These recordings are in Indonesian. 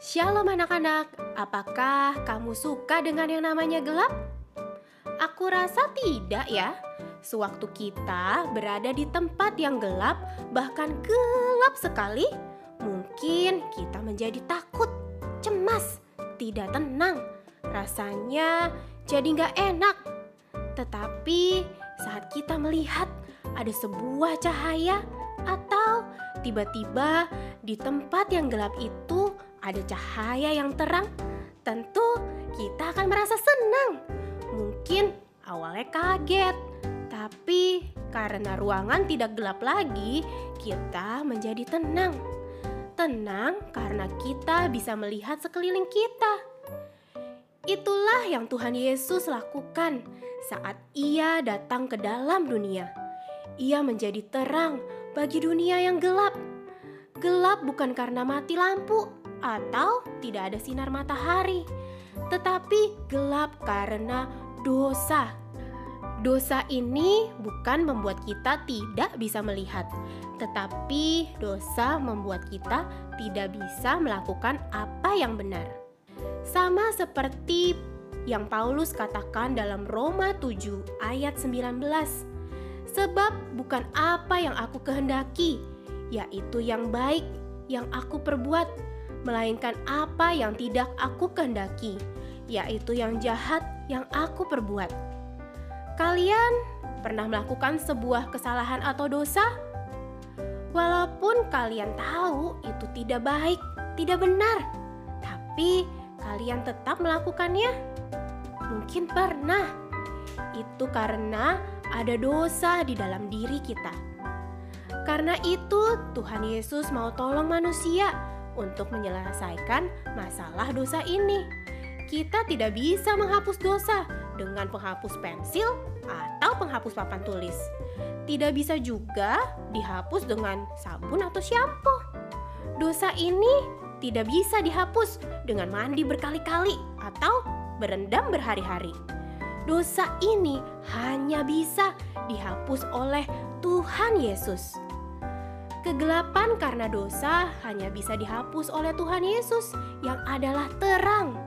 Shalom anak-anak, apakah kamu suka dengan yang namanya gelap? Aku rasa tidak ya. Sewaktu kita berada di tempat yang gelap, bahkan gelap sekali, mungkin kita menjadi takut, cemas, tidak tenang. Rasanya jadi nggak enak. Tetapi saat kita melihat ada sebuah cahaya atau tiba-tiba di tempat yang gelap itu ada cahaya yang terang, tentu kita akan merasa senang. Mungkin awalnya kaget, tapi karena ruangan tidak gelap lagi, kita menjadi tenang. Tenang karena kita bisa melihat sekeliling kita. Itulah yang Tuhan Yesus lakukan saat Ia datang ke dalam dunia. Ia menjadi terang bagi dunia yang gelap. Gelap bukan karena mati lampu atau tidak ada sinar matahari, tetapi gelap karena dosa. Dosa ini bukan membuat kita tidak bisa melihat, tetapi dosa membuat kita tidak bisa melakukan apa yang benar. Sama seperti yang Paulus katakan dalam Roma 7 ayat 19. Sebab bukan apa yang aku kehendaki, yaitu yang baik yang aku perbuat, melainkan apa yang tidak aku kehendaki, yaitu yang jahat yang aku perbuat. Kalian pernah melakukan sebuah kesalahan atau dosa? Walaupun kalian tahu itu tidak baik, tidak benar, tapi kalian tetap melakukannya. Mungkin pernah. Itu karena ada dosa di dalam diri kita. Karena itu, Tuhan Yesus mau tolong manusia untuk menyelesaikan masalah dosa ini. Kita tidak bisa menghapus dosa dengan penghapus pensil atau penghapus papan tulis. Tidak bisa juga dihapus dengan sabun atau shampoo. Dosa ini tidak bisa dihapus dengan mandi berkali-kali atau berendam berhari-hari. Dosa ini hanya bisa dihapus oleh Tuhan Yesus. Kegelapan karena dosa hanya bisa dihapus oleh Tuhan Yesus yang adalah terang.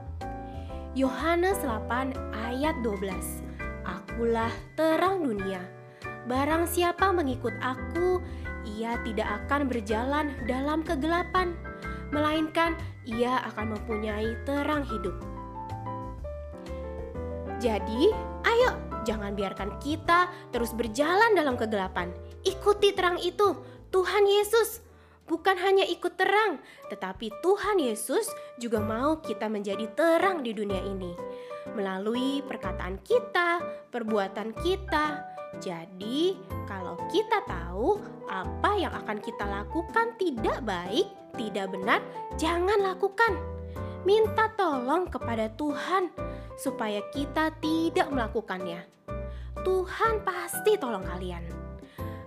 Yohanes 8 ayat 12 Akulah terang dunia. Barang siapa mengikut aku, ia tidak akan berjalan dalam kegelapan, melainkan ia akan mempunyai terang hidup. Jadi, ayo jangan biarkan kita terus berjalan dalam kegelapan. Ikuti terang itu, Tuhan Yesus. Bukan hanya ikut terang, tetapi Tuhan Yesus juga mau kita menjadi terang di dunia ini melalui perkataan kita, perbuatan kita. Jadi, kalau kita tahu apa yang akan kita lakukan tidak baik, tidak benar, jangan lakukan. Minta tolong kepada Tuhan supaya kita tidak melakukannya. Tuhan pasti tolong kalian.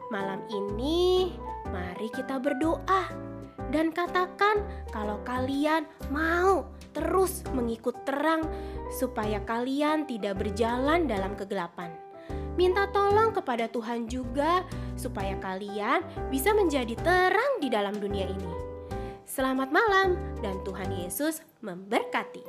Malam ini, mari kita berdoa dan katakan kalau kalian mau terus mengikut terang, supaya kalian tidak berjalan dalam kegelapan. Minta tolong kepada Tuhan juga, supaya kalian bisa menjadi terang di dalam dunia ini. Selamat malam, dan Tuhan Yesus memberkati.